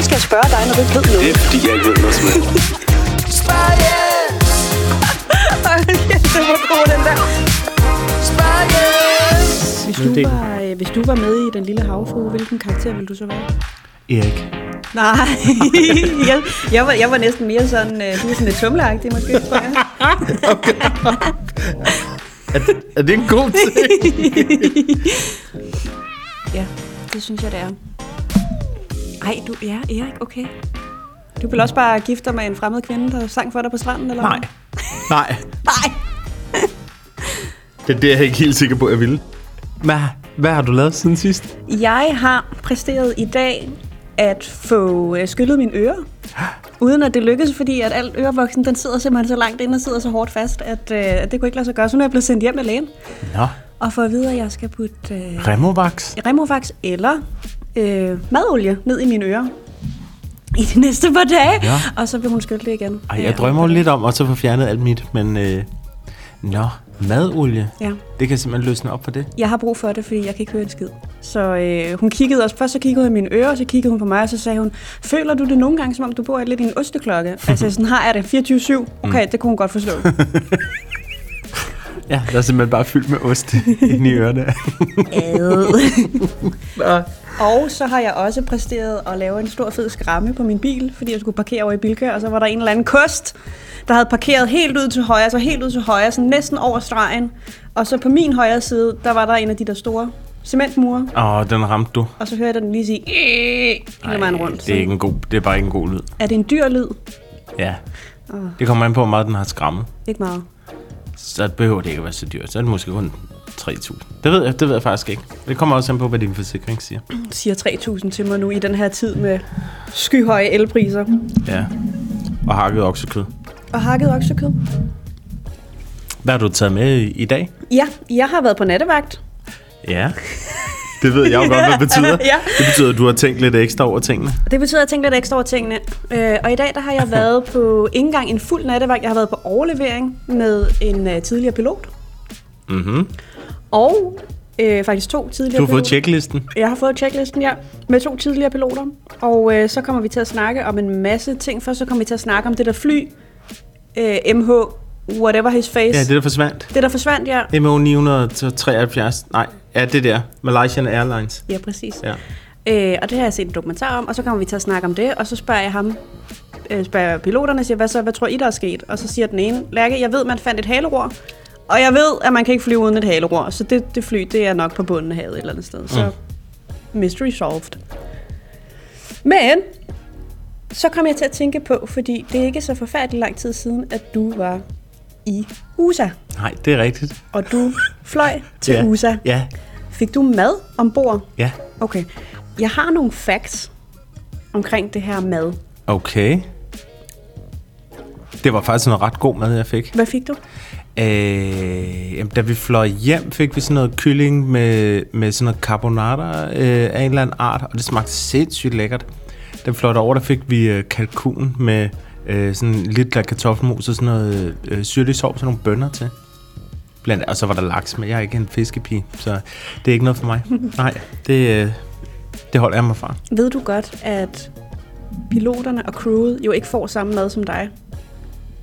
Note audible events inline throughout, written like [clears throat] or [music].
Hvorfor skal jeg spørge dig, når du ikke ved noget? Det er fordi, jeg ikke ved noget som helst. det var god, den der. Hvis du, det- var, øh, hvis du var med i Den Lille Havfrue, hvilken karakter ville du så være? Erik. Nej, [laughs] jeg, jeg, var, jeg var næsten mere sådan, øh, du er sådan lidt tumleagtig måske, tror jeg. [laughs] Er, er det en god ting? [laughs] Ja, det synes jeg, det er. Ej, du, ja, Erik, okay. Du vil også bare gifte dig med en fremmed kvinde, der sang for dig på stranden, eller Nej. Nej. Nej. [laughs] Det er det, jeg er ikke helt sikker på, jeg ville. Hvad, hvad har du lavet siden sidst? Jeg har præsteret i dag at få øh, skyllet mine ører. [gasps] Uden at det lykkes, fordi at al ørevoksen, den sidder simpelthen så langt inde og sidder så hårdt fast, at, øh, at det kunne ikke lade sig gøre. Så nu er jeg blevet sendt hjem med lægen, Nå. og for at vide, at jeg skal putte øh, Removax. Removax eller øh, madolie ned i mine ører i de næste par dage, Ja. og så vil hun skylde det igen. Ej, Ja, jeg drømmer jo lidt om at så få fjernet alt mit, men... Øh, nå, madolie. Ja. Det kan simpelthen løsne op for det. Jeg har brug for det, fordi jeg kan ikke høre en skid. Så øh, hun kiggede også, først så kiggede hun i mine ører, og så kiggede hun på mig, og så sagde hun, føler du det nogle gange, som om du bor lidt i en osteklokke? [laughs] altså sådan, har jeg det 24-7? Okay, det kunne hun godt forstå. [laughs] Ja, der er simpelthen bare fyldt med ost inde i ørerne. [laughs] og så har jeg også præsteret at lave en stor fed skramme på min bil, fordi jeg skulle parkere over i Bilka, og så var der en eller anden kost, der havde parkeret helt ud til højre, altså helt ud til højre, sådan næsten over stregen. Og så på min højre side, der var der en af de der store cementmure, Åh, den ramte du. og så hørte jeg den lige sige, hele vejen rundt. det er, ikke en god, det er bare ikke en god lyd. er det en dyr lyd? Ja. Det kommer an på, hvor meget den har skrammet. Ikke meget. Så behøver det ikke at være så dyrt. Så er det måske kun 3.000. Det ved jeg, det ved jeg faktisk ikke. Det kommer også an på, hvad din forsikring siger. [clears throat] siger 3.000 til mig nu i den her tid med skyhøje elpriser. Ja. Og hakket oksekød. Og hakket oksekød. Hvad har du taget med i, dag? Ja, jeg har været på nattevagt. Ja. [laughs] Det ved jeg jo godt, hvad [laughs] det betyder. Ja. Det betyder, at du har tænkt lidt ekstra over tingene. Det betyder, at jeg tænker lidt ekstra over tingene. Øh, og i dag der har jeg [laughs] været på ikke engang en fuld nattevagt. Jeg har været på overlevering med en uh, tidligere pilot. Mhm. Og øh, faktisk to tidligere Du har fået piloter. checklisten. Jeg har fået checklisten, ja, med to tidligere piloter. Og øh, så kommer vi til at snakke om en masse ting. Først så kommer vi til at snakke om det der fly, øh, MH, whatever his face. Ja, det der forsvandt. det der forsvandt, ja. MO 973. Nej, ja, det der. Malaysian Airlines. Ja, præcis. Ja. Øh, og det har jeg set en dokumentar om, og så kommer vi til at snakke om det, og så spørger jeg ham, øh, spørger piloterne, siger, hvad så, hvad tror I, der er sket? Og så siger den ene, Lærke, jeg ved, man fandt et haleror, og jeg ved, at man kan ikke flyve uden et haleror, så det, det fly, det er nok på bunden af havet et eller andet sted. Så mystery solved. Men, så kom jeg til at tænke på, fordi det er ikke så forfærdelig lang tid siden, at du var i USA, Nej, det er rigtigt. og du fløj til ja. USA. Ja, Fik du mad ombord? ja. Okay. Jeg har nogle facts omkring det her mad. Okay. Det var faktisk noget ret god mad, jeg fik. Hvad fik du? Øh, jamen, da vi fløj hjem, fik vi sådan noget kylling med, med sådan noget carbonara øh, af en eller anden art, og det smagte sindssygt lækkert. Da vi fløj over, der fik vi øh, kalkun med øh, sådan lidt af kartoffelmos og sådan noget øh, syrlig sovs og nogle bønner til. Blandt, og så var der laks, men jeg er ikke en fiskepige, så det er ikke noget for mig. [laughs] Nej, det, øh, det holder jeg mig fra. Ved du godt, at piloterne og crewet jo ikke får samme mad som dig?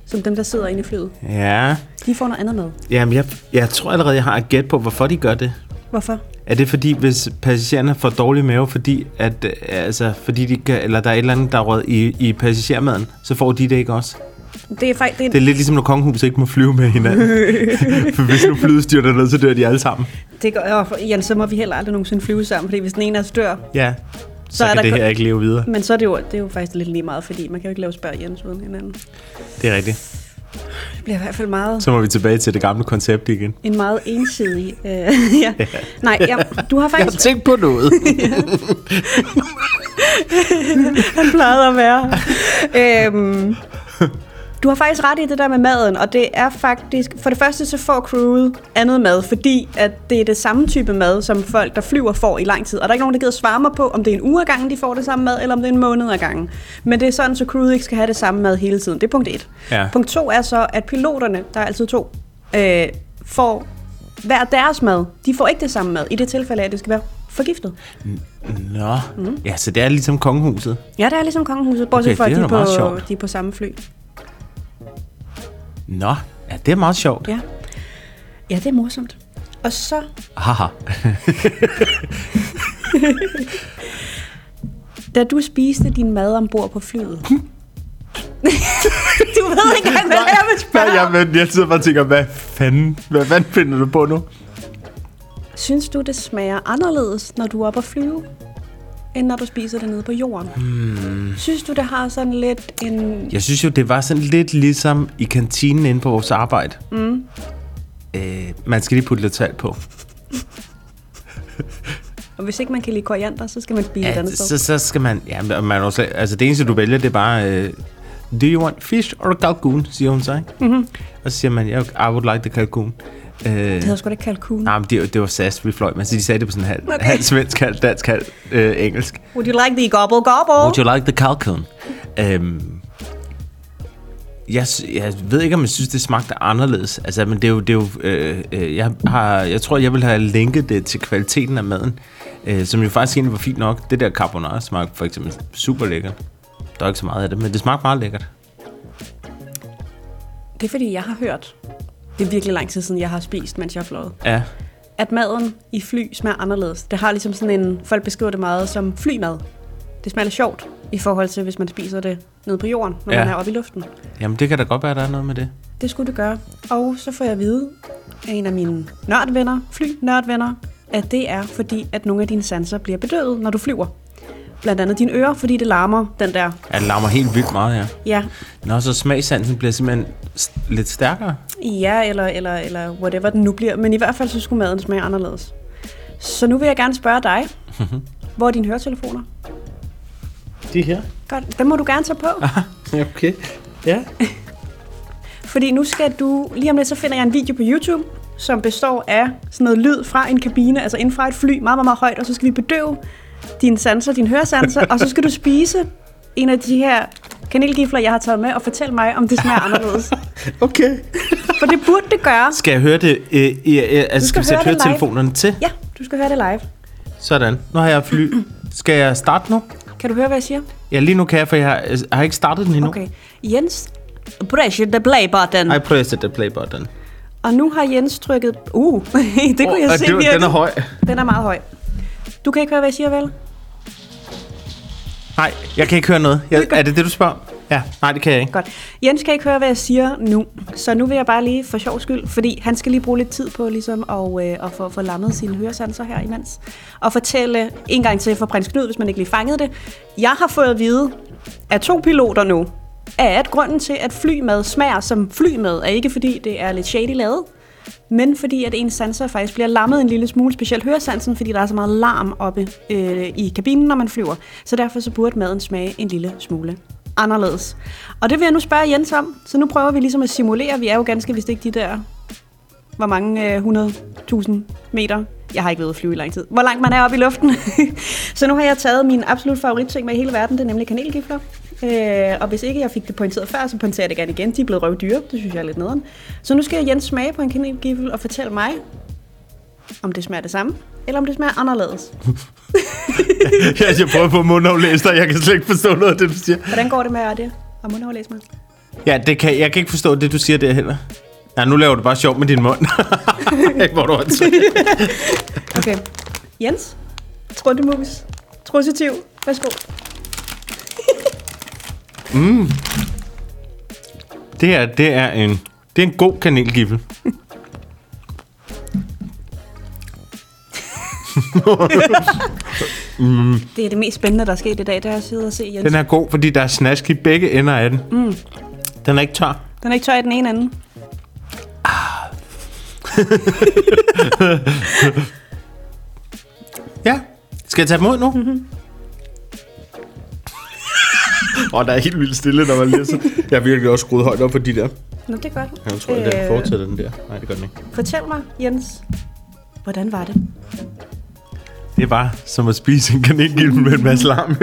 Som dem, der sidder inde i flyet. Ja, De får noget andet mad. jamen jeg, jeg tror allerede, jeg har et gæt på, hvorfor de gør det. Hvorfor? Er det fordi, hvis passagererne får dårlig mave, fordi, at, øh, altså, fordi de kan, eller der er et eller andet, der er i, i passagermaden, så får de det ikke også? Det er faktisk... Det, Det er lidt ligesom, når kongehuset ikke må flyve med hinanden. [laughs] For hvis nu flyet styrter ned, så dør de alle sammen. det går, åh, Jan, så må vi heller aldrig nogensinde flyve sammen, fordi hvis den ene af os dør, Ja, så, så er kan der det her ikke leve videre. men så er det jo, det er jo faktisk lidt lige meget, fordi man kan jo ikke lave spørg Jens uden hinanden. Det er rigtigt. Det bliver i hvert fald meget, Så må vi tilbage til det gamle koncept igen. en meget ensidig... Øh, [laughs] ja. Nej, ja, du har Jeg har faktisk... tænkt på noget. [laughs] Han plejede at være. [laughs] øhm, du har faktisk ret i det der med maden, og det er faktisk... For det første så får crewet andet mad, fordi at det er det samme type mad, som folk, der flyver, får i lang tid. Og der er ikke nogen, der gider svare mig på, om det er en uge ad gangen, de får det samme mad, eller om det er en måned ad gangen. Men det er sådan, så crewet ikke skal have det samme mad hele tiden. Det er punkt 1. Ja. Punkt 2 er så, at piloterne, der er altid to, øh, får hver deres mad. De får ikke det samme mad, i det tilfælde at det skal være forgiftet. Nå, mm. ja, så det er ligesom kongehuset. Ja, det er ligesom kongehuset, bortset Okay, fra, at de er på, de er på samme fly. Nå, ja, det er meget sjovt. Ja. ja, det er morsomt. Og så, Haha. [laughs] da du spiste din mad ombord på flyet. [laughs] du ved ikke engang, hvad jeg vil spørge Ja, om. men jeg sidder bare og tænker, hvad fanden, hvad fanden finder du på nu? Synes du, det smager anderledes, når du er oppe at flyve, end når du spiser det nede på jorden? Hmm. Synes du, det har sådan lidt en... Jeg synes jo, det var sådan lidt ligesom i kantinen inde på vores arbejde. Mm. Øh, man skal lige putte lidt salt på. [laughs] Og hvis ikke man kan lide koriander, så skal man spise et Ja, andet sted. så, så skal man... Ja, man også, altså det eneste, du vælger, det er bare... Øh, Do you want fish or kalkun, siger hun så, ikke? Mm-hmm. Og så siger man, yeah, I would like the kalkun. Øh, Det hedder sgu da ikke kalkun. nej, men det, det var SAS, vi fløj, men så de sagde det på sådan halv, Okay. halv svensk, halv dansk, halv øh, engelsk. Would you like the gobble gobble? Would you like the kalkun? Øhm, jeg, jeg ved ikke, om jeg synes, det smagte anderledes. Altså, men det er jo... Det er jo øh, øh, jeg, har, jeg tror, jeg vil have linket det til kvaliteten af maden, øh, som jo faktisk egentlig var fint nok. Det der carbonara smagte for eksempel super lækkert. Der er ikke så meget af det, men det smagte meget lækkert. Det er fordi, jeg har hørt, det er virkelig lang tid siden, jeg har spist, mens jeg har fløjet, Ja, at maden i fly smager anderledes. Det har ligesom sådan en, folk beskriver det meget som flymad. Det smager lidt sjovt i forhold til, hvis man spiser det nede på jorden, når Ja. man er oppe i luften. jamen det kan da godt være, der er noget med det. Det skulle det gøre. Og så får jeg at vide af en af mine nørdvenner, fly-nørdvenner, at det er fordi, at nogle af dine sanser bliver bedøvet, når du flyver. Blandt andet dine ører, fordi det larmer den der. Ja, det larmer helt vildt meget, ja. Ja, Nå, så smagssansen bliver simpelthen lidt stærkere. ja eller, eller, eller whatever den nu bliver. Men i hvert fald så skulle maden smage anderledes. Så nu vil jeg gerne spørge dig, hvor er dine høretelefoner? De her? Godt, dem må du gerne tage på. Okay. Ja. [laughs] Fordi nu skal du, lige om lidt, så finder jeg en video på YouTube, som består af sådan noget lyd fra en kabine, altså inden fra et fly, meget, meget, meget højt, og så skal vi bedøve dine sanser, dine høresanser, og så skal du spise en af de her kanelgifler, jeg har taget med, og fortælle mig, om det smager anderledes. [laughs] Okay. For det burde det gøre. Skal jeg høre det? Øh, i, øh, altså, skal skal vi sætte høretelefonerne til? Ja, du skal høre det live. Sådan. Nu har jeg fly. Skal jeg starte nu? Kan du høre, hvad jeg siger? Ja, lige nu kan jeg, for jeg har, jeg har ikke startet den endnu. Okay. Jens, press the play button. I pressed the play button. Og nu har Jens trykket... Uh, [laughs] det kunne jeg og se det, virkelig. Den er høj. Den er meget høj. Du kan ikke høre, hvad jeg siger, vel? Nej, jeg kan ikke høre noget. Jeg, er det det, du spørger? om? Ja, nej, det kan jeg ikke. Godt. Jens kan ikke høre, hvad jeg siger nu, så nu vil jeg bare lige for sjov skyld, fordi han skal lige bruge lidt tid på ligesom at, øh, at få, få lammet sine høresanser her imens. Og fortælle en gang til for prins Knud, hvis man ikke lige fangede det. Jeg har fået at vide af to piloter nu, at grunden til, at flymad smager som flymad, er ikke fordi det er lidt shady lavet, men fordi at ens sanser faktisk bliver lammet en lille smule, specielt høresansen, fordi der er så meget larm oppe øh, i kabinen, når man flyver. Så derfor så burde maden smage en lille smule anderledes. Og det vil jeg nu spørge Jens om, så nu prøver vi ligesom at simulere, vi er jo ganske vist ikke de der, hvor mange øh, 100.000 meter, jeg har ikke været at flyve i lang tid, hvor langt man er oppe i luften. [laughs] så nu har jeg taget min absolut favoritting med i hele verden, det er nemlig kanelgifler. Øh, og hvis ikke jeg fik det pointeret før, så pointerer jeg det gerne igen. De er blevet røvdyre, det synes jeg er lidt nederen. Så nu skal Jens smage på en kanelgifle og fortælle mig, om det smager det samme, eller om det smager anderledes. [laughs] jeg, jeg prøver på mundaflæse dig, jeg kan slet ikke forstå noget af det, du siger. Hvordan går det med det? Og mundaflæse mig? Ja, det kan, jeg kan ikke forstå det, du siger der heller. Ja, nu laver du bare sjov med din mund. [laughs] Hvor du Okay. Jens, trundemus, trusitiv, værsgo. Det her, det er en, det er en god kanelgiffel. [laughs] Det er det mest spændende, der er sket i dag, det er at sidde og se Jens. Den er god, fordi der er snask i begge ender af den. Mm. Den er ikke tør. Den er ikke tør i den ene ende. [laughs] Ja. Skal jeg tage dem ud nu? Mm-hmm. Og der er helt vildt stille, når man læser. Jeg har virkelig også skruet højt op for de der. Nå, det er godt. Jeg tror, at den fortsætter den der. Nej, det gør den ikke. Fortæl mig, Jens, hvordan var det? Det var som at spise en kanelgiffel med en masse larm.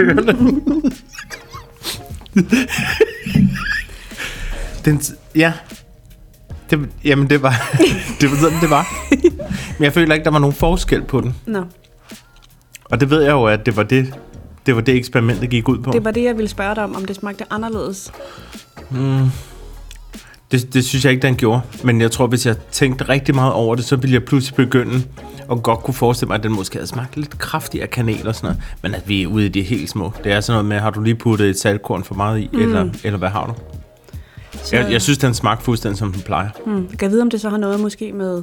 Den, ja. Det, jamen, det var, [laughs] det var sådan, det var. Men jeg føler ikke, der var nogen forskel på den. Nå, Og det ved jeg jo, at det var det, det, var det eksperimentet gik ud på. Det var det, jeg ville spørge dig om, om det smagte anderledes. Det, det synes jeg ikke, den gjorde. Men jeg tror, hvis jeg tænkte rigtig meget over det, så ville jeg pludselig begynde og godt kunne forestille mig, at den måske havde smagt lidt kraftig af kanel og sådan noget. Men at vi er ude i de helt små. Det er sådan noget med, har du lige puttet et saltkorn for meget i, mm. eller, eller hvad har du? Så, Jeg, jeg synes, den smagte fuldstændig, som den plejer. hmm, jeg kan vide, om det så har noget måske med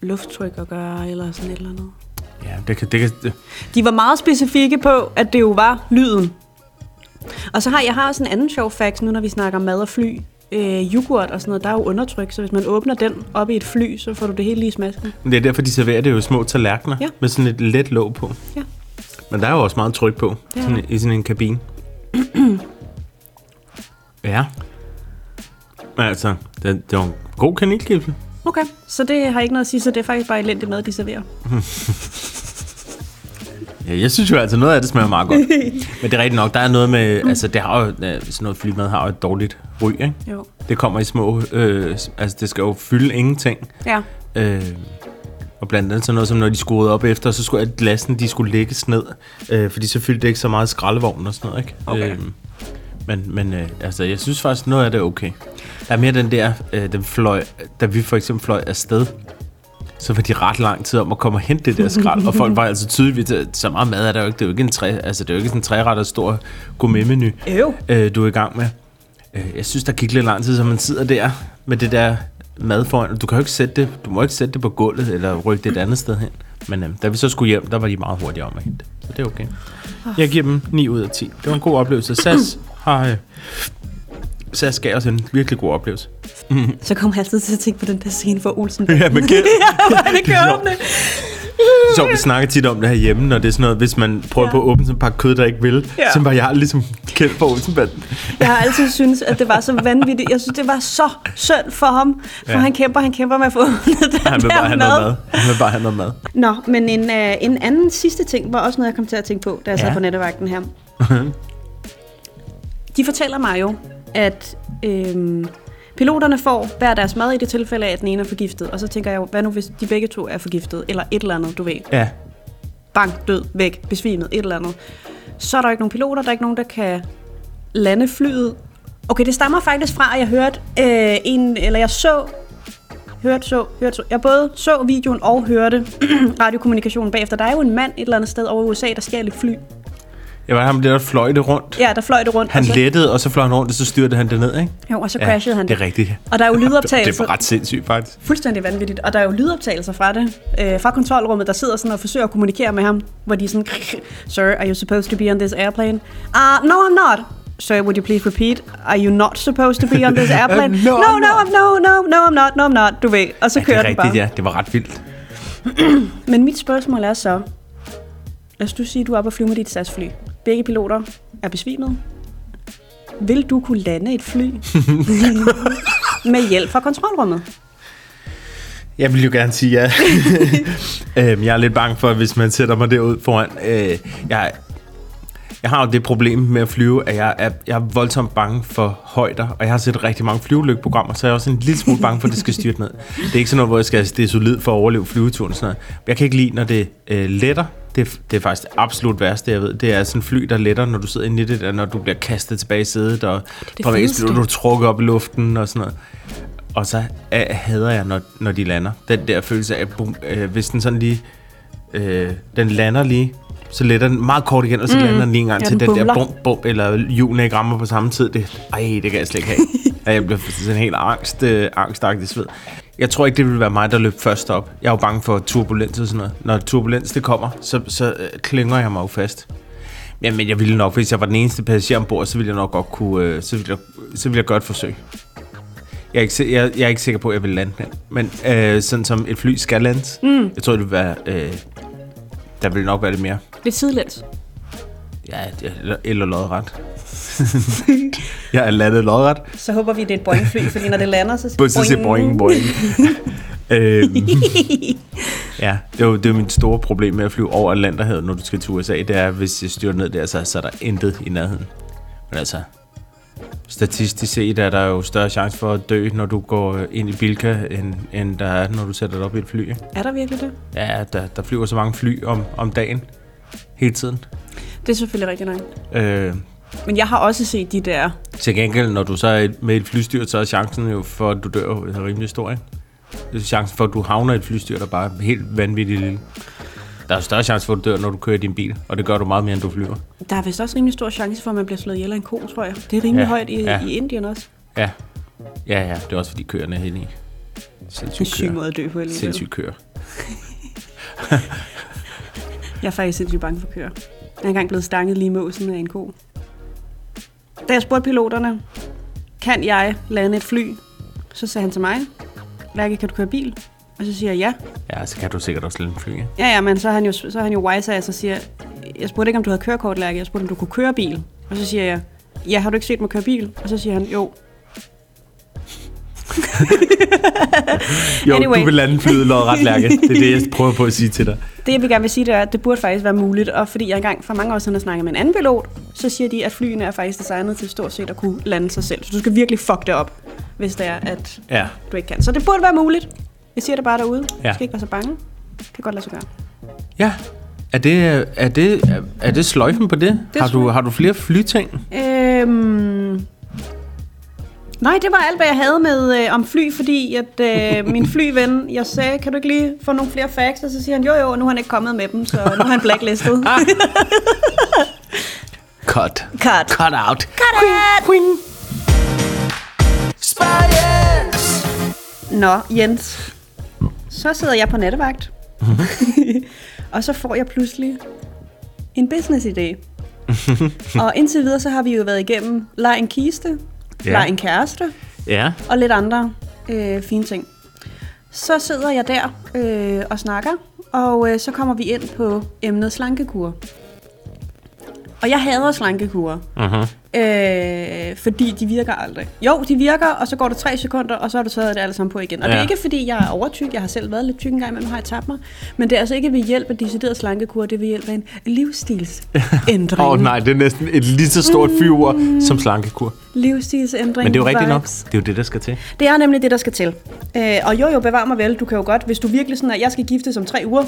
lufttryk at gøre, eller sådan et eller andet. Ja, det kan... Det kan det, De var meget specifikke på, at det jo var lyden. Og så har jeg har også en anden sjov fact, nu når vi snakker mad og fly. Øh, yoghurt og sådan noget, der er jo undertryk, så hvis man åbner den op i et fly, så får du det hele lige i smasken. det er derfor, de serverer det jo i små tallerkener, Ja. med sådan et let låg på. Ja. Men der er jo også meget tryk på, er sådan, i sådan en kabine. [clears throat] ja. Men altså, det, det var en god kanelkipsel. Okay, så det har ikke noget at sige, så det er faktisk bare elendig mad, de serverer. [laughs] Ja, jeg synes jo altså, noget af det smager meget godt. [laughs] Men det er rigtigt nok, der er noget med, altså det har jo, øh, sådan noget flymad har jo et dårligt ry, ikke? Jo. Det kommer i små, øh, altså det skal jo fylde ingenting. Ja. Øh, og blandt andet sådan noget som, når de skruede op efter, så skulle at glassen, de skulle lægges ned. Øh, fordi så fyldte det ikke så meget skraldevogn og sådan noget, ikke? Okay. Øh, men men øh, altså, jeg synes faktisk, noget af det er okay. Der er mere den der, øh, den fløj, da vi for eksempel fløj afsted, så var de ret lang tid om at komme og hente det der skrald. og folk var altså tydeligt, at så meget mad er der jo ikke. Det er jo ikke en tre, altså det er jo ikke sådan en træretter stor gourmetmenu, øh, du er i gang med. Øh, jeg synes, der gik lidt lang tid, så man sidder der med det der mad foran. Du kan jo ikke sætte det, du må ikke sætte det på gulvet, eller rykke det et andet sted hen. Men øh, da vi så skulle hjem, der var de meget hurtige om at hente. Så det er okay. Jeg giver dem 9 ud af 10. Det var en god oplevelse. SAS har... Øh, SAS gav os en virkelig god oplevelse. [laughs] Så kommer jeg altid til at tænke på den der scene for Olsen. [laughs] Ja, men gæt. [laughs] det kan åbne. Så vi snakker tit om det her hjemme, når det er sådan noget, hvis man prøver Ja. på at åbne sådan en pakke kød, der ikke vil, Ja. så var jeg ligesom kendt for Olsenbanden. Jeg har altid syntes, at det var så vanvittigt. Jeg synes, det var så synd for ham. For Ja. han kæmper, han kæmper med at få åbnet den Han vil der bare have noget mad. Han vil bare have noget mad. Nå, men en, uh, en anden sidste ting var også noget, jeg kom til at tænke på, da jeg ja. sad Ja. på nattevagten her. De fortæller mig jo, at øhm, piloterne får hver deres mad i det tilfælde af, at den ene er forgiftet. Og så tænker jeg jo, hvad nu hvis de begge to er forgiftet? Eller et eller andet, du ved. Ja. Bang, død, væk, besvimet, et eller andet. Så er der ikke nogen piloter, der er ikke nogen, der kan lande flyet. Okay, det stammer faktisk fra, at jeg hørte øh, en, eller jeg så, hørte, så, hørte, så. Jeg både så videoen og hørte [clears throat] radiokommunikationen bagefter. Der er jo en mand et eller andet sted over i USA, der stjal et fly. Jeg var ham der, der fløj det rundt. Ja, der fløj det rundt. Han og så, lettede, og så fløj han rundt, og så styrte han det ned, ikke? jo, og så crashede han det er rigtigt. Og der er jo [laughs] Det lydoptagelser. var ret sindssygt, faktisk. Fuldstændig vanvittigt. Og der er jo lydoptagelser fra det. Øh, fra kontrolrummet, der sidder sådan og forsøger at kommunikere med ham. Hvor de er sådan, [laughs] Sir, are you supposed to be on this airplane? Uh, no, I'm not. Sir, would you please repeat? Are you not supposed to be on this [laughs] airplane? No, no, I'm no. I'm, no, no, no, I'm not, no, I'm not. Du ved. Og så Ja, det kører er den rigtigt, bare. ja. Det var ret vildt. [clears throat] Men mit spørgsmål er så, lad os du sige, at du er oppe og flyve med dit SAS-fly. Begge piloter er besvimet. Vil du kunne lande et fly [laughs] med hjælp fra kontrolrummet? Jeg vil jo gerne sige ja. [laughs] øhm, jeg er lidt bange for, hvis man sætter mig derud foran. Øh, jeg, jeg har jo det problem med at flyve, at jeg er, jeg er voldsomt bange for højder, og jeg har set rigtig mange flyvelykprogrammer, så jeg er også en lille smule bange for, at det skal styrte ned. Det er ikke sådan noget, hvor jeg skal, det er solid for at overleve flyveturen sådan noget. Jeg kan ikke lide, når det øh, letter. Det, er- det er faktisk det absolut værste, jeg ved. Det er sådan en fly, der letter, når du sidder inde i det, der, når du bliver kastet tilbage i sædet, og det bliver du trukket op i luften og sådan noget. Og så øh, hader jeg, når, når de lander. Den der følelse af, bum, øh, hvis den sådan lige... Øh, den lander lige, så letter den meget kort igen, og så mm. lander den lige en gang Ja, til den den, der bum, bum, eller hjulene ikke rammer på samme tid. Det, ej, det kan jeg slet ikke have. [laughs] Jeg bliver sådan helt angst, øh, angstagtig sved. Jeg tror ikke, det vil være mig, der løb først op. Jeg er jo bange for turbulens og sådan noget. Når turbulens det kommer, så, så øh, klynger jeg mig jo fast. Ja, men jeg ville nok, hvis jeg var den eneste passager ombord, så ville jeg nok godt kunne, øh, så, ville jeg, så ville jeg gøre et forsøg. Jeg er ikke, jeg, jeg er ikke sikker på, at jeg vil lande den. Men øh, sådan som et fly skal lande, mm. jeg tror, det vil være, øh, der vil nok være lidt mere. Lidt sidelæns. Ja, det- eller, eller lodret. [laughs] jeg er landet lodret. Så håber vi, det er et Boeing-fly, fordi når det lander, så På så siger boing, boing. [laughs] øhm, [laughs] ja, det er jo det er jo mit store problem med at flyve over Atlanterhavet, når du skal til USA. Det er, hvis jeg styrer ned der, så, så er der intet i nærheden. Men altså, statistisk set er der jo større chance for at dø, når du går ind i Bilka, end, end der er, når du sætter dig op i et fly. ikke? Er der virkelig det? Ja, der, der flyver så mange fly om, om dagen. hele tiden. Det er selvfølgelig rigtigt nok. Øh, Men jeg har også set de der... til gengæld, når du så er med i et flystyr, så er chancen jo for, at du dør jo rimelig stor, ikke? Det er chancen for, at du havner i et flystyr, der bare er helt vanvittigt lille. Der er større chance for, at du dør, når du kører i din bil, og det gør du meget mere, end du flyver. Der er vist også rimelig stor chance for, at man bliver slået ihjel af en ko, tror jeg. Det er rimelig Ja, højt i, ja. i Indien også. Ja, ja, ja. Det er også, fordi køerne er. Det er Sindssygt [laughs] syg køer. måde at dø på alligevel. Sindssygt køer. [laughs] Jeg er faktisk sindssygt bange for køer. Jeg er engang blevet stanget lige i måsen af en ko. Da jeg spurgte piloterne, kan jeg lande et fly? Så sagde han til mig, Lærke, kan du køre bil? Og så siger jeg ja. Ja, så kan du sikkert også lade en fly, ikke? Ja, ja, men så er han jo, så er han jo wise af, så siger jeg, jeg spurgte ikke, om du havde kørekort, Lærke. Jeg spurgte, om du kunne køre bil. Og så siger jeg, ja, har du ikke set mig køre bil? Og så siger han, jo. [laughs] Jo, Anyway. du vil lande flyet ret lærke. Det er det, jeg [laughs] prøver på at sige til dig. Det, jeg vil gerne vil sige, det er, at det burde faktisk være muligt. Og fordi jeg engang for mange år siden har snakket med en anden pilot, så siger de, at flyene er faktisk designet til stort set at kunne lande sig selv. Så du skal virkelig fuck det op, hvis det er, at Ja, du ikke kan. Så det burde være muligt. Jeg siger det bare derude. Ja. Du skal ikke være så bange. Det kan godt lade sig gøre. ja. Er det, er det, er det sløjfen på det? Det har, du, har du flere flyting? Øhm... Nej, det var alt, hvad jeg havde med øh, om fly, fordi at øh, [laughs] min flyven, jeg sagde, kan du ikke lige få nogle flere facts? Og så siger han, jo jo, nu er han ikke kommet med dem, så nu er han blacklistet. [laughs] [laughs] Cut. Cut. Cut out. Cut it! Nå, Jens. Så sidder jeg på nattevagt. og så får jeg pludselig en business-idé. og indtil videre, så har vi jo været igennem leg en kiste, Ja. leg en kæreste Ja. og lidt andre øh, fine ting. Så sidder jeg der øh, og snakker, og øh, så kommer vi ind på emnet slankekur. Og jeg hader slankekur. Uh-huh. Øh, fordi de virker aldrig. Jo, de virker, og så går der tre sekunder, og så har du taget det alle sammen på igen. Og ja. det er ikke, fordi jeg er overtyk. Jeg har selv været lidt tyk en gang, men nu har jeg tabt mig. Men det er altså ikke ved hjælp af decideret slankekur, det er ved hjælp af en livsstilsændring. [laughs] Åh oh, nej, det er næsten et lige så stort fyver mm. som slankekur. Livsstilsændring. Men det er jo rigtigt nok. Det er jo det, der skal til. Det er nemlig det, der skal til. Øh, og jo, jo, bevar mig vel. Du kan jo godt, hvis du virkelig sådan, at jeg skal giftes om tre uger,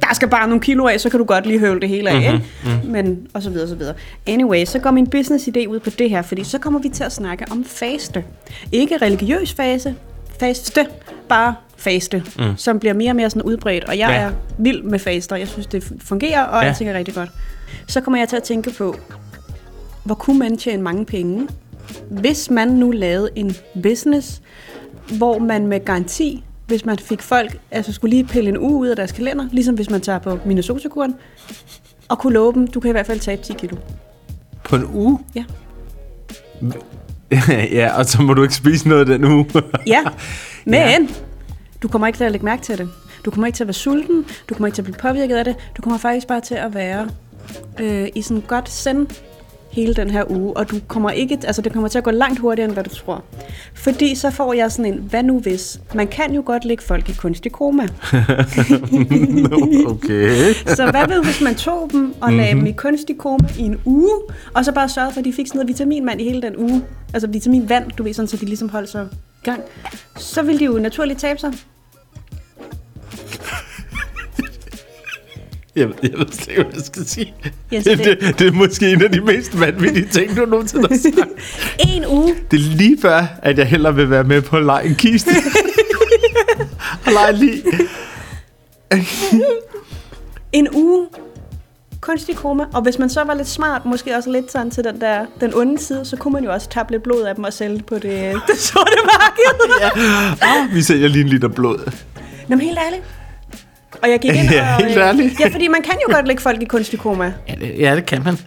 der skal bare nogle kilo af, så kan du godt lige høvle det hele af, Mhm, ikke? Mm-hmm. Men, og så videre, og så videre. Anyway, så går min business idé ud på det her, fordi så kommer vi til at snakke om faste. Ikke religiøs fase, faste, bare faste, mm. som bliver mere og mere sådan udbredt. Og jeg Ja. er vild med faster. Jeg synes, det fungerer, og Ja. ja. jeg tænker rigtig godt. Så kommer jeg til at tænke på, hvor kunne man tjene mange penge, hvis man nu lavede en business, hvor man med garanti, hvis man fik folk, altså skulle lige pille en uge ud af deres kalender, ligesom hvis man tager på Minnesota-kuren, og kunne love dem, du kan i hvert fald tabe 10 kilo. På en uge? Ja. [laughs] ja, og så må du ikke spise noget den uge. [laughs] Ja, men Ja. du kommer ikke til at lægge mærke til det. Du kommer ikke til at være sulten, du kommer ikke til at blive påvirket af det, du kommer faktisk bare til at være øh, i sådan godt send hele den her uge, og du kommer ikke, altså det kommer til at gå langt hurtigere, end hvad du tror. Fordi så får jeg sådan en, hvad nu hvis? Man kan jo godt lægge folk i kunstig koma. [laughs] okay. [laughs] Så hvad ved, hvis man tog dem og lagde dem i kunstig koma i en uge, og så bare sørgede for, at de fik sådan noget vitaminvand i hele den uge. Altså vitaminvand, du ved, sådan, så de ligesom holdt sig i gang. Så ville de jo naturligt tabe sig. Jeg, jeg ved slet ikke, hvad jeg skal sige. Jens, det, det- det, det er måske en af de mest vanvittige ting, du nogensinde har sagt. [laughs] En uge. Det er lige før, at jeg hellere vil være med på at lege en kiste. [laughs] og lege lige. [laughs] En uge kunstig koma. Og hvis man så var lidt smart, måske også lidt sådan til den der den onde side, så kunne man jo også tabe lidt blod af dem og sælge det på det, det sorte marked. ja. Vi sælger lige en liter blod. Nå, men helt ærligt. Og jeg gik [laughs] ind Ja, og... helt ærligt. Ja, fordi man kan jo godt lægge folk i kunstig koma. Ja, det, ja, det kan man.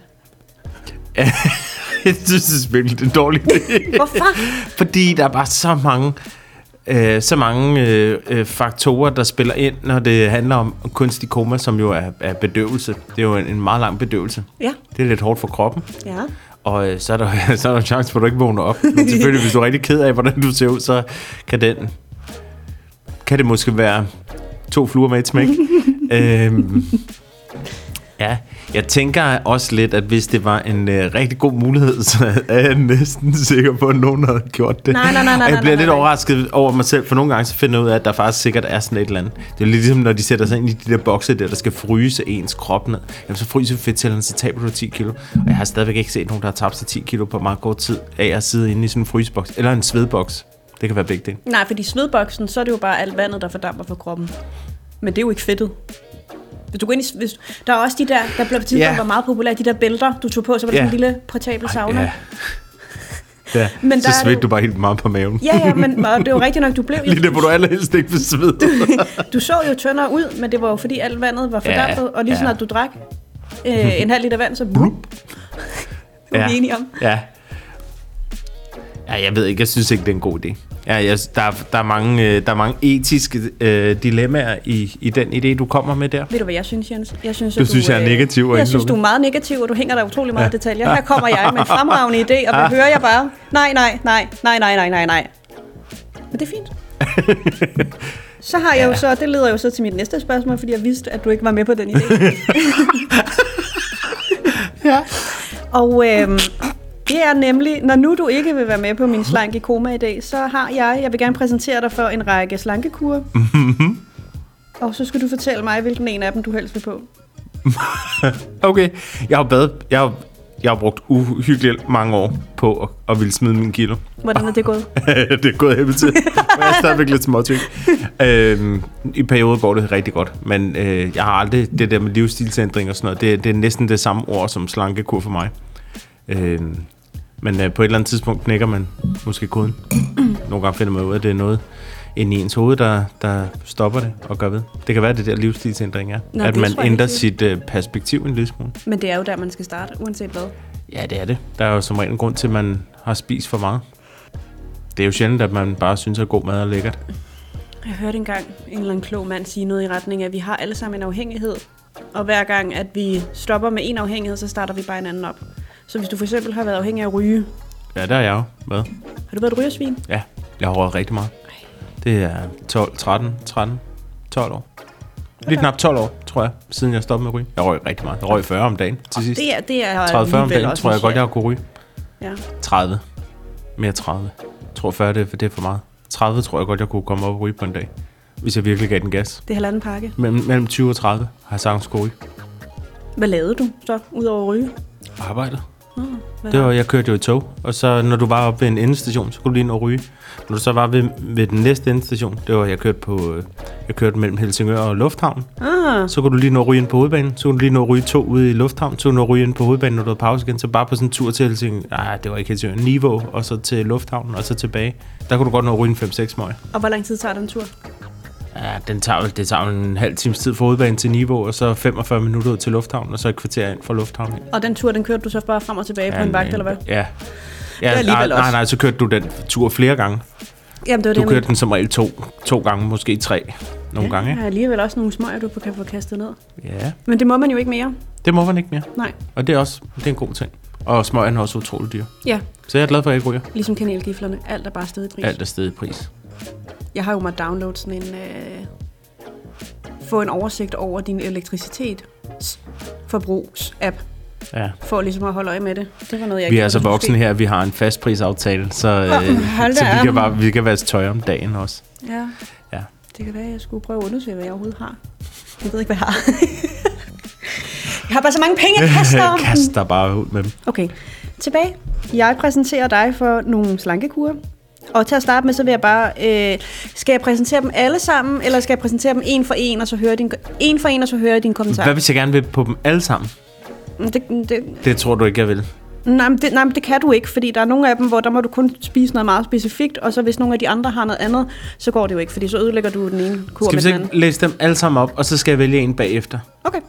[laughs] jeg synes, det er virkelig en dårlig idé. Hvorfor? Fordi der er bare så mange, øh, så mange øh, øh, faktorer, der spiller ind, når det handler om kunstig koma, som jo er, er bedøvelse. Det er jo en, en meget lang bedøvelse. Ja. Det er lidt hårdt for kroppen. Ja. Og øh, så er, der, [laughs] så er der en chance for, at du ikke vågner op. Men selvfølgelig, hvis du er rigtig ked af, hvordan du ser ud, så kan den... Kan det måske være to fluer med et smæk. [laughs] øhm, Ja, jeg tænker også lidt, at hvis det var en øh, rigtig god mulighed, [laughs] så er jeg næsten sikker på, at nogen havde gjort det. Nej, nej, nej, nej, Og jeg nej, bliver nej, lidt nej. overrasket over mig selv, for nogle gange så finder jeg ud af, at der faktisk sikkert er sådan et eller andet. Det er lidt ligesom, når de sætter sig ind i de der bokse der, der skal fryse ens krop ned. Jamen, så fryser fedtcellerne, så taber du 10 kilo. Og jeg har stadigvæk ikke set nogen, der har tabt sig 10 kilo på meget kort tid af at sidde inde i sådan en fryseboks. Eller en svedboks. Det kan være begge dele. Nej, fordi svedboksen, så er det jo bare alt vandet, der fordamper fra kroppen. Men det er jo ikke fedtet. Hvis du går ind i, hvis, der er også de der, der blev på tidspunkt Ja. var meget populære, de der bælter, du tog på, så var det Ja. sådan en lille portabel sauna. Ja. Ja, Men så svedte det- du bare helt meget på maven. Ja, ja, men og det er jo rigtigt nok, du blev [laughs] Lige der, hvor du allerhelst ikke vil svede. Du så jo tyndere ud, men det var jo fordi alt vandet var fordampet, Ja, og lige ja. snart du drak øh, en halv liter vand, så blup. Det er vi enige om. Ja. Ja, jeg ved ikke, jeg synes ikke, det er en god idé. Ja, jeg, der, er- der, er mange, øh, der er mange etiske øh, dilemmaer i, i den idé, du kommer med der. Ved du, hvad jeg synes, Jens? Jeg synes, Du synes, jeg er negativ og Jeg synes, du er meget negativ, og du hænger der utrolig meget ja. detaljer. Her kommer jeg med en [laughs] fremragende idé, og vil høre jeg bare, nej, nej, nej, nej, nej, nej, nej, nej. Men det er fint. [laughs] Så har jeg jo så, det leder jo så til mit næste spørgsmål, fordi jeg vidste, at du ikke var med på den idé. [laughs] Ja. Og øhm, det er nemlig, når nu du ikke vil være med på min slanke koma i dag, så har jeg, jeg vil gerne præsentere dig for en række slankekurer. Og så skal du fortælle mig, hvilken en af dem du helst vil på. [laughs] Okay, jeg har bad, jeg har, jeg har brugt uhyggeligt mange år på at, at ville smide min kilo. Hvordan er det gået? [laughs] det er gået helvede til. Jeg er stadigvæk lidt småtyk. Øhm, I perioder går det rigtig godt, men øh, jeg har aldrig det der med livsstilsændring og sådan noget. Det, det er næsten det samme ord som slankekur for mig. Øhm, men øh, på et eller andet tidspunkt knækker man måske koden. [clears throat] Nogle gange finder man ud af, at det er noget inde i ens hoved, der, der stopper det og gør ved. Det kan være, det der livsstilsændring er. Nå, at man ændrer ikke. sit øh, perspektiv en lille smule. Men det er jo der, man skal starte, uanset hvad. Ja, det er det. Der er jo som regel en grund til, at man har spist for meget. Det er jo sjældent, at man bare synes, at god mad er lækkert. Jeg hørte engang en eller anden klog mand sige noget i retning af, at vi har alle sammen en afhængighed. Og hver gang, at vi stopper med en afhængighed, så starter vi bare en anden op. Så hvis du for eksempel har været afhængig af at ryge, Ja, der er jeg jo. Hvad? har du været et rygersvin? Ja, jeg har røget rigtig meget. Det er 12, 13, 13, 12 år. Lige knap 12 år, tror jeg, siden jeg stoppede med at ryge. Jeg røg rigtig meget. Jeg røg 40 om dagen til sidst. Det er, det er 30-40 om alligevel dagen, tror jeg godt, jeg har kunne ryge. Ja. 30. Mere 30. Jeg tror 40, det er, det er for meget. 30 tror jeg godt, jeg kunne komme op og ryge på en dag. Hvis jeg virkelig gav den gas. Det er halvanden pakke. Mellem, mellem 20 og 30 har jeg sagtens kunne ryge. Hvad lavede du så, udover at ryge? Arbejdet. Hvad Det var, jeg kørte jo i tog, og så når du var oppe ved en endestation, så kunne du lige ind og ryge. Når du så var ved, ved den næste endestation, det var, jeg kørte på, øh, jeg kørte mellem Helsingør og Lufthavn, Ah, så kunne du lige nå at ryge ind på hovedbanen, så kunne du lige nå at ryge to ude i Lufthavn, så kunne du nå at ryge ind på hovedbanen, når du havde pause igen, så bare på sådan en tur til Helsingør, nej, det var ikke Helsingør, Niveau, og så til Lufthavnen, og så tilbage. Der kunne du godt nå at ryge en 5-6 smøg. og hvor lang tid tager den tur? Ja, den tager, det tager en halv times tid fra hovedbanen til Niveau, og så 45 minutter ud til Lufthavnen, og så et kvarter ind fra Lufthavnen. Og den tur, den kørte du så bare frem og tilbage på en vagt, eller hvad? Ja. Det Ja, alligevel nej, nej, nej, så kørte du den tur flere gange. Jamen, det var Du det, kørte mente. den som regel to, to gange, måske tre nogle Ja, gange. Er alligevel også nogle smøger, du kan få kastet ned. Ja, Men det må man jo ikke mere. det må man ikke mere. Nej. Og det er også det er en god ting. Og smøgen er også utrolig dyr. Ja, Så jeg er glad for, at jeg ikke ryger. ligesom kanelgiflerne. Alt er bare stedet pris. Alt er stedet pris. Jeg har jo måttet downloade sådan en... Øh, få en oversigt over din elektricitet forbrugsapp Ja. for ligesom at holde øje med det. Det var noget, jeg Vi er altså voksne her, vi har en fast prisaftale, så, øh, hold så vi, kan bare, vi kan vaske tøj om dagen også. Ja. Ja. Det kan være, at jeg skulle prøve at undersøge, hvad jeg overhovedet har. Jeg ved ikke, hvad jeg har. [laughs] jeg har bare så mange penge, jeg kaster om. [laughs] Kast dig bare ud med dem. Okay, tilbage. Jeg præsenterer dig for nogle slankekurer. Og til at starte med, så vil jeg bare... Øh, skal jeg præsentere dem alle sammen, eller skal jeg præsentere dem en for en, og så høre din, en for en, og så høre din kommentar? Hvad hvis jeg gerne vil på dem alle sammen? Det, det, Det tror du ikke, jeg vil. nej, men det, nej, men det kan du ikke, fordi der er nogle af dem, hvor der må du kun spise noget meget specifikt, og så hvis nogle af de andre har noget andet, så går det jo ikke, fordi så ødelægger du den ene kur Skal vi med så den ikke anden. læse dem alle sammen op, og så skal jeg vælge en bagefter? Okay.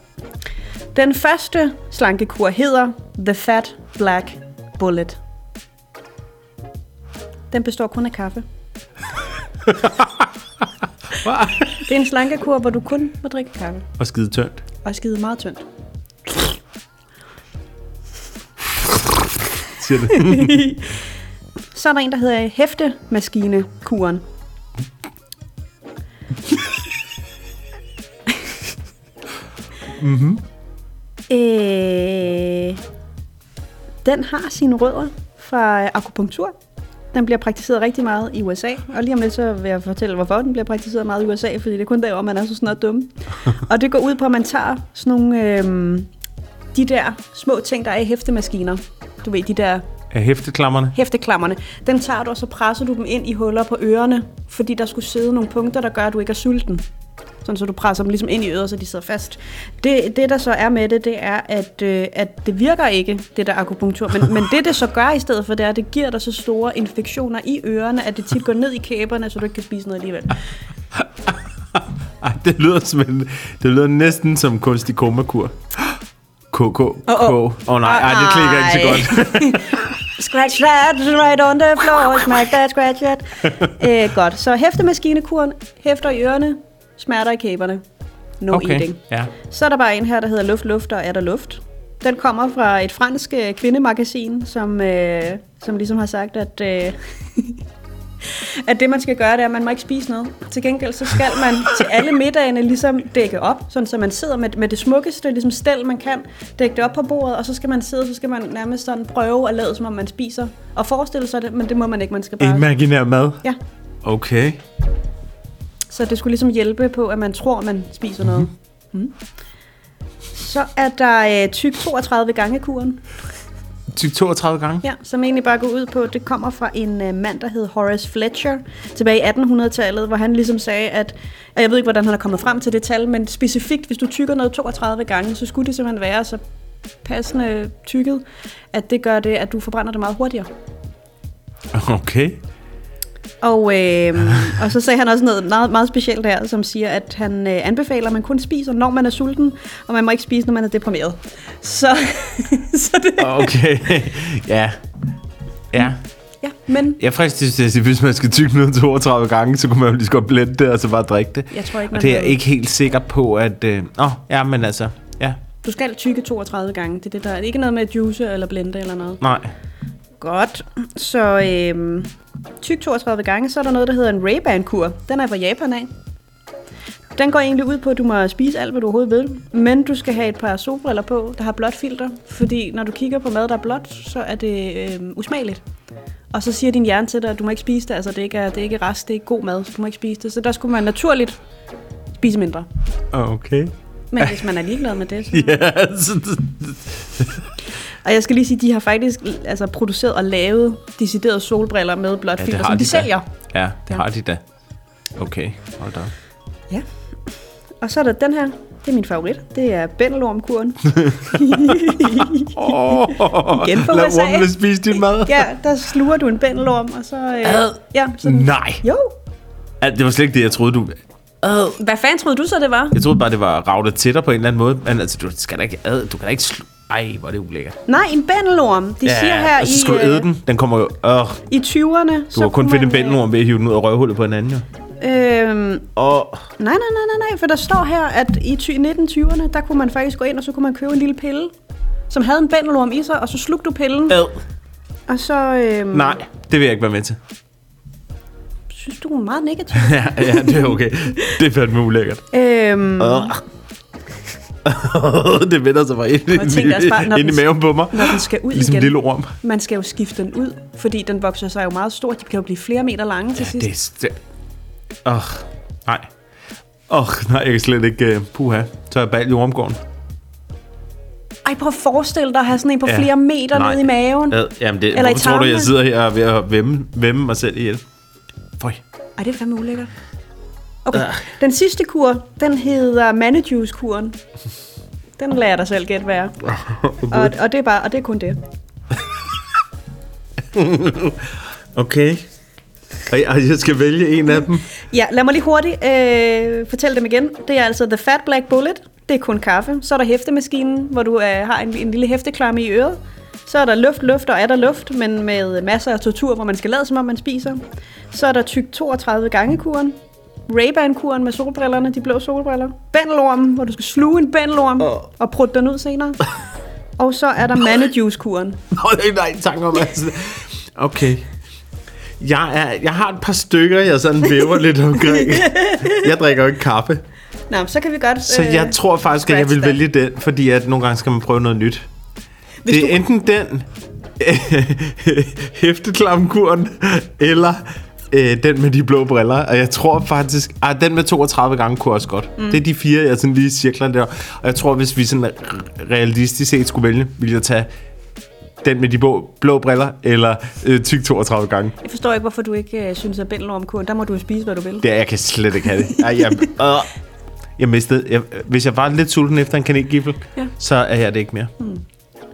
Den første slankekur hedder The Fat Black Bullet. Den består kun af kaffe. [laughs] Det er en slankekur, hvor du kun må drikke kaffe. Og skide tyndt. Og skide meget tyndt. Siger det. [laughs] Så er der en, der hedder hæftemaskine-kuren. Øh, den har sine rødder fra akupunktur. Den bliver praktiseret rigtig meget i USA, og lige om lidt så vil jeg fortælle, hvorfor den bliver praktiseret meget i USA, fordi det er kun der, man er så snart dum. [laughs] og det går ud på, at man tager sådan nogle, øh, de der små ting, der er i hæftemaskiner. Du ved, de der Er hæfteklammerne? hæfteklammerne. Den tager du, og så presser du dem ind i huller på ørerne, fordi der skulle sidde nogle punkter, der gør, at du ikke er sulten. Sådan, så du presser dem ligesom ind i øret, så de sidder fast. Det, det der så er med det, det er, at, øh, at det virker ikke, det der akupunktur. Men, men det, det så gør i stedet for, det er, at det giver dig så store infektioner i ørerne, at det tit går ned i kæberne, så du ikke kan spise noget alligevel. Ej, [laughs] det lyder, som en, det lyder næsten som kunstig komakur. [gasps] KK. Åh, åh. oh, oh, nej, ej, det klikker ikke så godt. [laughs] Scratch that right on the floor, smack that, scratch that. Æ, [laughs] godt, så hæftemaskinekuren, hæfter i ørerne, smerter i kæberne. No okay. eating. ja. Så er der bare en her, der hedder Luft, Luft og Er der luft? Den kommer fra et fransk øh, kvindemagasin, som, øh, som ligesom har sagt, at, øh, [laughs] at det man skal gøre, det er, at man må ikke spise noget. Til gengæld så skal man til alle middagene ligesom dække op, sådan så man sidder med, med det smukkeste ligesom stel, man kan, dække det op på bordet, og så skal man sidde, så skal man nærmest sådan prøve at lade, som om man spiser, og forestille sig det, men det må man ikke, man skal bare... Imaginær mad? Ja, Okay. Så det skulle ligesom hjælpe på, at man tror, man spiser noget. Mm. Så er der øh, tyk 32 gange kuren. Tyk 32 gange? Ja, som egentlig bare går ud på, det kommer fra en uh, mand, der hed Horace Fletcher, tilbage i 1800-tallet, hvor han ligesom sagde, at, og jeg ved ikke, hvordan han er kommet frem til det tal, men specifikt, hvis du tykker noget 32 gange, så skulle det simpelthen være så passende tykket, at det gør det, at du forbrænder det meget hurtigere. Okay. Og, øh, [laughs] og så sagde han også noget meget, meget specielt her, som siger, at han øh, anbefaler, at man kun spiser, når man er sulten, og man må ikke spise, når man er deprimeret. Så, [laughs] så det, Okay. [laughs] ja. Ja. ja, men Jeg fristes til at hvis man skal tykke noget 32 gange, så kunne man jo lige så godt blende det, og så bare drikke det. jeg tror ikke, Og man det er jeg ikke helt sikker på, at... Øh, åh, ja, men altså, ja, Du skal tykke 32 gange. Det er, det, der, det er ikke noget med at juice eller blende eller noget. nej. Godt. Så øhm, tyk 32 gange, så er der noget, der hedder en Ray-Ban-kur. Den er fra Japan af. Den går egentlig ud på, at du må spise alt, hvad du overhovedet vil. Men du skal have et par solbriller på, der har blåt filter. Fordi når du kigger på mad, der er blåt, så er det øhm, usmageligt. Og så siger din hjerne til dig, at du må ikke spise det. Altså, det er ikke, er, det er ikke rest, det er ikke god mad, så du må ikke spise det. Så der skulle man naturligt spise mindre. Okay. Men hvis man er ligeglad med det, så... [laughs] Ja, så, Og jeg skal lige sige, de har faktisk altså, produceret og lavet deciderede solbriller med blåt Ja, filter, som de, de da. sælger. ja, det Ja. har de da. Okay, hold da. Ja. Og så er der den her. Det er min favorit. Det er bændelormkuren. Oh, [laughs] Igen fra lad USA. ormene spise din mad. ja, der sluger du en bændelorm, og så... Øh, Ad. ja, så, Nej. Jo. Ja, det var slet ikke det, jeg troede, du... Hvad fanden troede du så, det var? Jeg troede bare, det var ravlet til dig på en eller anden måde. Men altså, du skal da ikke ad, du kan da ikke slu... Ej, hvor er det ulækkert. Nej, en bændelorm. De siger her og så i, skal du æde øh, den. Den kommer jo... Øh, i 20'erne. du har kun finde en bændelorm ved at hive den ud af røvhullet på en anden, jo. Øhm, Og nej, nej, nej, nej, nej, for der står her, at i ty- 1920'erne, der kunne man faktisk gå ind, og så kunne man købe en lille pille, som havde en bændelorm i sig, og så slugte du pillen, ad. og så... Øhm, Nej, det vil jeg ikke være med til. Synes du er meget negativ? [laughs] ja, ja, det er okay. Det er fandme ulækkert. øhm, Øh. [laughs] det vender sig bare ind, bare, når ind i maven på mig. når den skal ud Ligesom en igen. lille orm. Man skal jo skifte den ud, fordi den vokser sig jo meget stor. De kan jo blive flere meter lange til Ja, sidst. det er... Åh, nej. Åh, nej, jeg kan slet ikke... Uh, puha, så er jeg bag i ormgården. Ej, prøv at forestille dig at have sådan en på Ja. flere meter Nej. nede i maven. Ad, jamen, det, Eller i hvorfor tror du, jeg sidder her og er ved at vemme, vemme mig selv ihjel? Ej, det er fandme ulækkert. Okay, den sidste kur, den hedder Manijuice-kuren. Den lader jeg dig selv gætte være. Og, og, det er bare, og det er kun det. [laughs] Okay. Og jeg, jeg skal vælge en af dem. Ja, lad mig lige hurtigt øh, fortælle dem igen. Det er altså The Fat Black Bullet. Det er kun kaffe. Så er der hæftemaskinen, hvor du øh, har en, en lille hæfteklamme i øret. Så er der luft, luft og er der luft, men med masser af tortur, hvor man skal lade som om man spiser. Så er der tyk 32 gange kuren. Ray-Ban-kuren med solbrillerne, de blå solbriller. Bændelormen, hvor du skal sluge en bændelorm Åh. og prutte den ud senere. [laughs] Og så er der. Nå, det er nej, tanke om altså. Okay. Jeg, er, jeg har et par stykker, jeg sådan væver lidt omkring. Jeg drikker jo ikke kaffe. Nå, så kan vi godt... Så jeg tror faktisk, at jeg vil vælge den, fordi at nogle gange skal man prøve noget nyt. Hvis det er du- enten den [laughs] hæfteklamkuren, eller øh, den med de blå briller. Og jeg tror faktisk, at den med 32 gange kunne også godt. Mm. Det er de fire, jeg sådan lige cirkler der. Og jeg tror, hvis vi sådan re- realistisk set skulle vælge, ville jeg tage den med de blå, blå briller, eller øh, tyk 32 gange. Jeg forstår ikke, hvorfor du ikke øh, synes, at bændelormkuren, der må du spise, hvad du vil. Det er, jeg kan slet ikke have det. Ej, jeg, [laughs] øh, jeg mistede. Jeg, hvis jeg var lidt sulten efter en kanelgifle, Ja. så er jeg det ikke mere.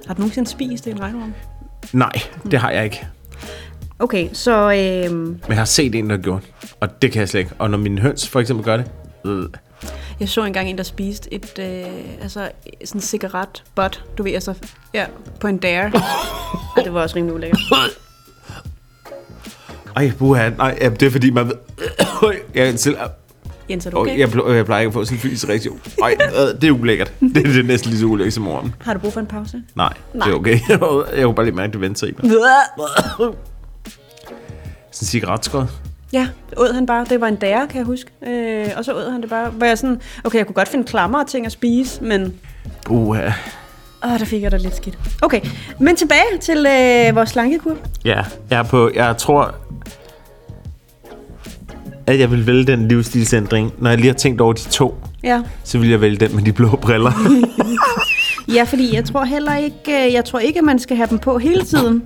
Har du nogensinde spist en regnorm? Nej, det har jeg ikke. Okay, så... Øh, Men jeg har set en, der har gjort. Og det kan jeg slet ikke. Og når mine høns for eksempel gør det. Øh. jeg så engang en, der spiste et, øh, altså, sådan en cigaretbot, du ved, altså, ja, på en dare. [laughs] Ej, det var også rimelig ulækkert. Ej, buha. Nej, det er fordi, man ved... [coughs] jeg, selv, Jens, er du okay? jeg, ple- jeg plejer ikke at få sådan en fysisk reaktion. Ej, øh, det er ulækkert. [laughs] Det, det er næsten lige så ulækkert som morgen. Har du brug for en pause? Nej, Nej. det er okay. [laughs] jeg kunne bare lige mærke, det venter i mig. [laughs] Sådan en cigaretskåd. Ja, åd han bare. Det var en dare, kan jeg huske. Øh, og så åd han det bare. Hvor jeg sådan, okay, jeg kunne godt finde klammer og ting at spise, men Buha. åh, der fik jeg da lidt skidt. Okay, men tilbage til øh, vores slankekur. Ja, jeg er på... Jeg tror, at jeg vil vælge den livsstilsændring. Når jeg lige har tænkt over de to, Ja. så vil jeg vælge den med de blå briller. [laughs] ja, fordi jeg tror heller ikke, øh, jeg tror ikke, at man skal have dem på hele tiden.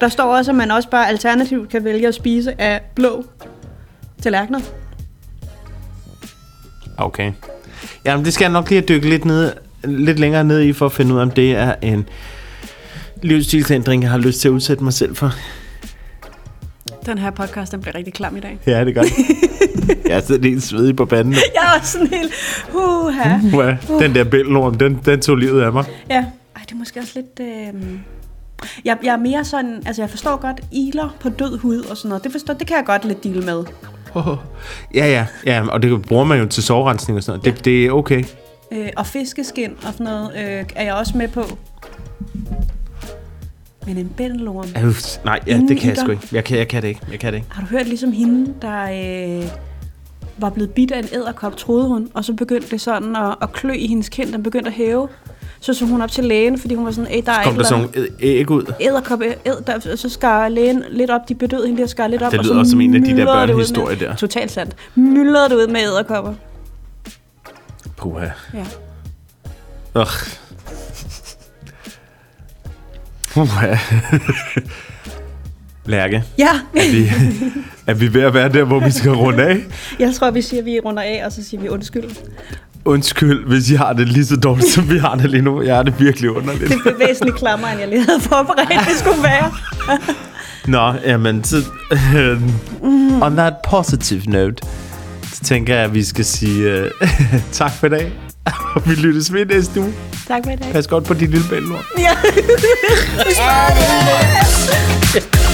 Der står også, at man også bare alternativt kan vælge at spise af blå tallerkener. Okay. Jamen, det skal jeg nok lige have dykket lidt, ned, lidt længere ned i, for at finde ud af, om det er en livsstilsændring, jeg har lyst til at udsætte mig selv for. Den her podcast, den bliver rigtig klam i dag. Ja, det gør det. [laughs] jeg sidder helt svedig på panden. [laughs] Jeg er også sådan helt, huha. Uha, den der bælnorm, den, den tog livet af mig. Ja. Ej, det er måske også lidt... Øh... Jeg, jeg er mere sådan... Altså, jeg forstår godt iler på død hud og sådan noget. Det, forstår, det kan jeg godt lidt deal med. Ja, ja, ja, og det bruger man jo til sovrensning og sådan noget. Det, det er okay. Øh, og fiskeskin og sådan noget øh, er jeg også med på. Men en bændelorm... Øh, nej, ja, det kan jeg sgu ikke. Jeg kan, jeg kan det ikke. Jeg kan det ikke. Har du hørt ligesom hende, der øh, var blevet bidt af en æderkop, troede hun, og så begyndte det sådan at, at klø i hendes kind, den begyndte at hæve. Så så hun op til lægen, fordi hun var sådan, "Ey, der er Kom der sådan nogle æg ud? æderkop, æd, der, så skar lægen lidt op, de bedøvede hende der skar lidt op. Det og lyder så også som en af de der børnehistorier der. Totalt sandt. Myldrede det ud med æderkopper. Puha. Ja. Ugh. Puha. Lærke, ja, er vi, er vi ved at være der, hvor vi skal runde af? jeg tror, vi siger, at vi runder af, og så siger vi undskyld. Undskyld, hvis I har det lige så dårligt, som vi har det lige nu. Jeg har det virkelig underligt. Det blev væsentligt klammer, end jeg lige havde forberedt, det skulle være. Nå, jamen, så, uh, on that positive note, så tænker jeg, at vi skal sige uh, [laughs] tak for i dag. [laughs] vi lyttes ved næste uge. Tak for i dag. Pas godt på din lille bælger. Ja. [laughs]